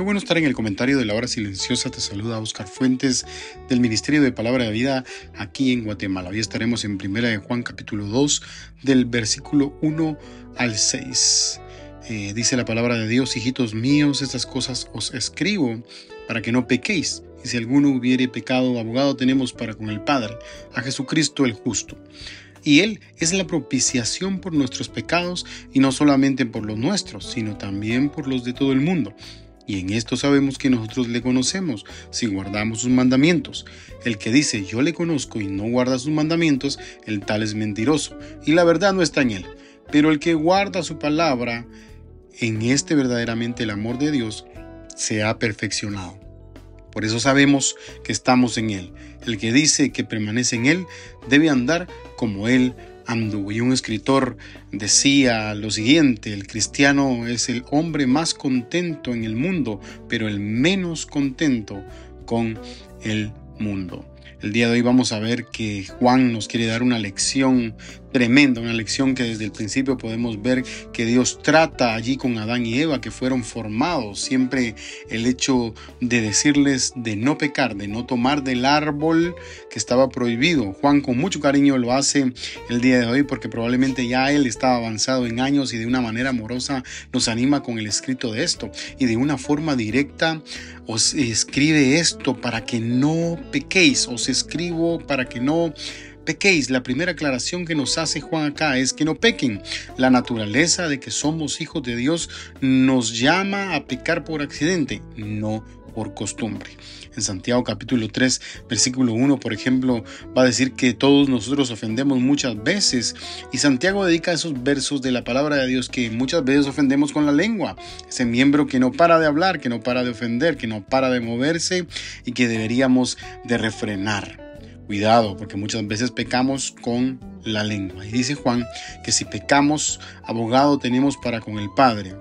Qué bueno estar en el comentario de la hora silenciosa. Te saluda Oscar Fuentes del Ministerio de Palabra de Vida aquí en Guatemala. Hoy estaremos en Primera de Juan capítulo 2 del versículo 1 al 6. Eh, dice la palabra de Dios, hijitos míos, estas cosas os escribo para que no pequéis. Y si alguno hubiere pecado, abogado tenemos para con el Padre, a Jesucristo el justo. Y Él es la propiciación por nuestros pecados, y no solamente por los nuestros, sino también por los de todo el mundo. Y en esto sabemos que nosotros le conocemos si guardamos sus mandamientos. El que dice yo le conozco y no guarda sus mandamientos, el tal es mentiroso, y la verdad no está en él. Pero el que guarda su palabra, en este verdaderamente el amor de Dios se ha perfeccionado. Por eso sabemos que estamos en Él. El que dice que permanece en Él debe andar como Él y un escritor decía lo siguiente, el cristiano es el hombre más contento en el mundo, pero el menos contento con el mundo. El día de hoy vamos a ver que Juan nos quiere dar una lección tremenda, una lección que desde el principio podemos ver que Dios trata allí con Adán y Eva que fueron formados. Siempre el hecho de decirles de no pecar, de no tomar del árbol que estaba prohibido. Juan con mucho cariño lo hace el día de hoy porque probablemente ya él estaba avanzado en años y de una manera amorosa nos anima con el escrito de esto. Y de una forma directa os escribe esto para que no pequéis, os escribo para que no pequéis. La primera aclaración que nos hace Juan acá es que no pequen. La naturaleza de que somos hijos de Dios nos llama a pecar por accidente, no por costumbre. En Santiago capítulo 3, versículo 1, por ejemplo, va a decir que todos nosotros ofendemos muchas veces. Y Santiago dedica esos versos de la palabra de Dios que muchas veces ofendemos con la lengua. Ese miembro que no para de hablar, que no para de ofender, que no para de moverse y que deberíamos de refrenar. Cuidado, porque muchas veces pecamos con la lengua. Y dice Juan que si pecamos, abogado tenemos para con el Padre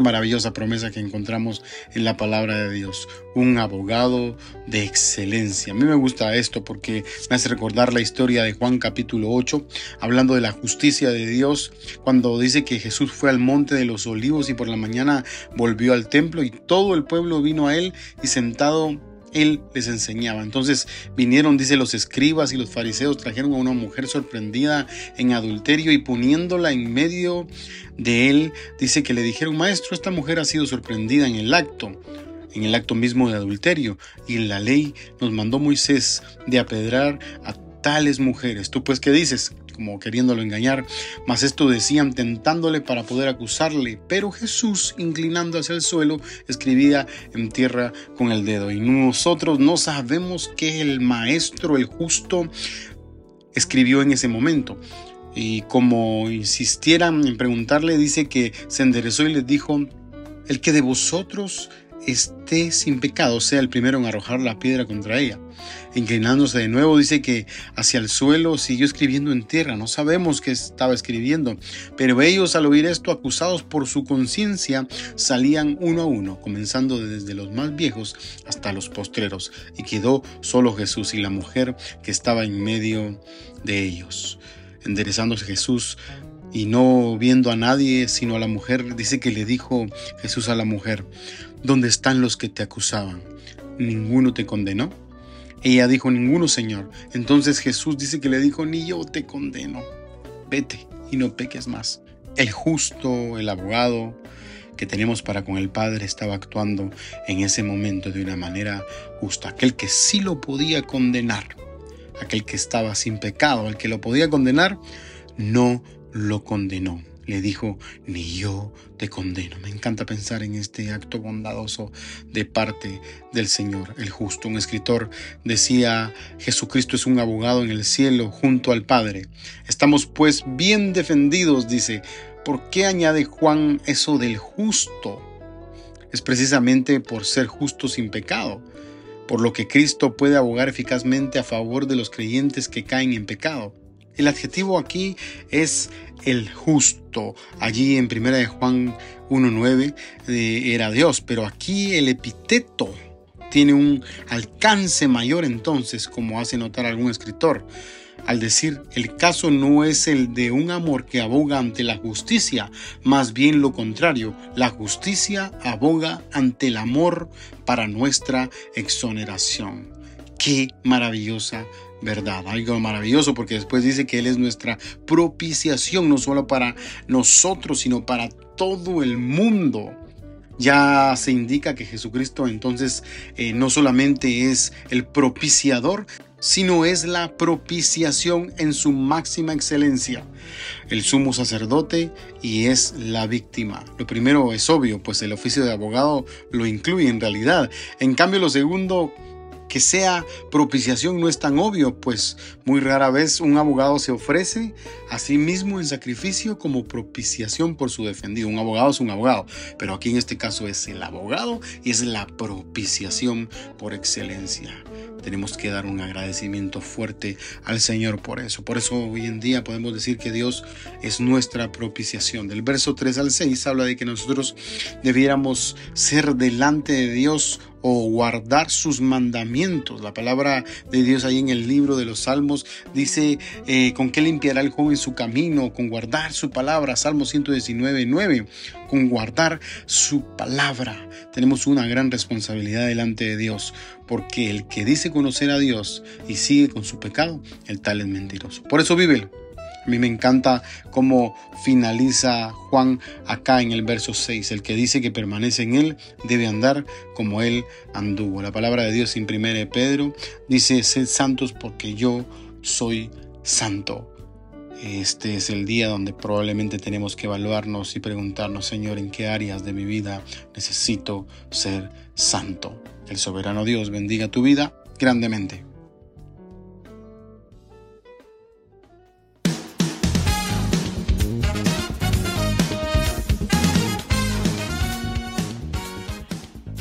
maravillosa promesa que encontramos en la palabra de Dios. Un abogado de excelencia. A mí me gusta esto porque me hace recordar la historia de Juan capítulo 8, hablando de la justicia de Dios, cuando dice que Jesús fue al monte de los olivos y por la mañana volvió al templo y todo el pueblo vino a él y sentado él les enseñaba. Entonces vinieron, dice, los escribas y los fariseos trajeron a una mujer sorprendida en adulterio y poniéndola en medio de él, dice que le dijeron, maestro, esta mujer ha sido sorprendida en el acto en el acto mismo de adulterio, y la ley nos mandó Moisés de apedrar a tales mujeres. ¿Tú pues qué dices? como queriéndolo engañar, mas esto decían tentándole para poder acusarle, pero Jesús, inclinando hacia el suelo, escribía en tierra con el dedo. Y nosotros no sabemos qué el maestro, el justo, escribió en ese momento. Y como insistieran en preguntarle, dice que se enderezó y les dijo, el que de vosotros esté sin pecado sea el primero en arrojar la piedra contra ella. Inclinándose de nuevo, dice que hacia el suelo siguió escribiendo en tierra. No sabemos qué estaba escribiendo, pero ellos al oír esto, acusados por su conciencia, salían uno a uno, comenzando desde los más viejos hasta los postreros, y quedó solo Jesús y la mujer que estaba en medio de ellos. Enderezándose Jesús, y no viendo a nadie sino a la mujer, dice que le dijo Jesús a la mujer, ¿Dónde están los que te acusaban? ¿Ninguno te condenó? Ella dijo, ninguno, Señor. Entonces Jesús dice que le dijo, ni yo te condeno. Vete y no peques más. El justo, el abogado que tenemos para con el Padre estaba actuando en ese momento de una manera justa. Aquel que sí lo podía condenar, aquel que estaba sin pecado, el que lo podía condenar, no lo condenó. le dijo, ni yo te condeno. Me encanta pensar en este acto bondadoso de parte del Señor, el justo. Un escritor decía, Jesucristo es un abogado en el cielo junto al Padre. Estamos pues bien defendidos, dice. ¿Por qué añade Juan eso del justo? Es precisamente por ser justo sin pecado por lo que Cristo puede abogar eficazmente a favor de los creyentes que caen en pecado. El adjetivo aquí es el justo. Allí en 1 de Juan 1.9 eh, era Dios, pero aquí el epíteto tiene un alcance mayor entonces, como hace notar algún escritor al decir el caso no es el de un amor que aboga ante la justicia, más bien lo contrario, la justicia aboga ante el amor para nuestra exoneración. Qué maravillosa verdad, algo maravilloso porque después dice que Él es nuestra propiciación, no solo para nosotros, sino para todo el mundo ya se indica que Jesucristo entonces eh, no solamente es el propiciador, sino es la propiciación en su máxima excelencia. El sumo sacerdote y es la víctima. Lo primero es obvio, pues el oficio de abogado lo incluye en realidad. En cambio, lo segundo que sea propiciación no es tan obvio, pues muy rara vez un abogado se ofrece a sí mismo en sacrificio como propiciación por su defendido. Un abogado es un abogado, pero aquí en este caso es el abogado y es la propiciación por excelencia tenemos que dar un agradecimiento fuerte al Señor por eso. Por eso hoy en día podemos decir que Dios es nuestra propiciación. Del verso 3 al 6 habla de que nosotros debiéramos ser delante de Dios o guardar sus mandamientos. La palabra de Dios ahí en el libro de los Salmos dice, eh, ¿con qué limpiará el joven su camino? Con guardar su palabra. Salmo 119, 9. Con guardar su palabra. Tenemos una gran responsabilidad delante de Dios, porque el que dice conocer a Dios y sigue con su pecado, el tal es mentiroso. Por eso vive a mí me encanta cómo finaliza Juan acá en el verso 6. El que dice que permanece en él debe andar como él anduvo. La palabra de Dios en 1 Pedro dice, sed santos porque yo soy santo. Este es el día donde probablemente tenemos que evaluarnos y preguntarnos, Señor, en qué áreas de mi vida necesito ser santo. El soberano Dios bendiga tu vida grandemente.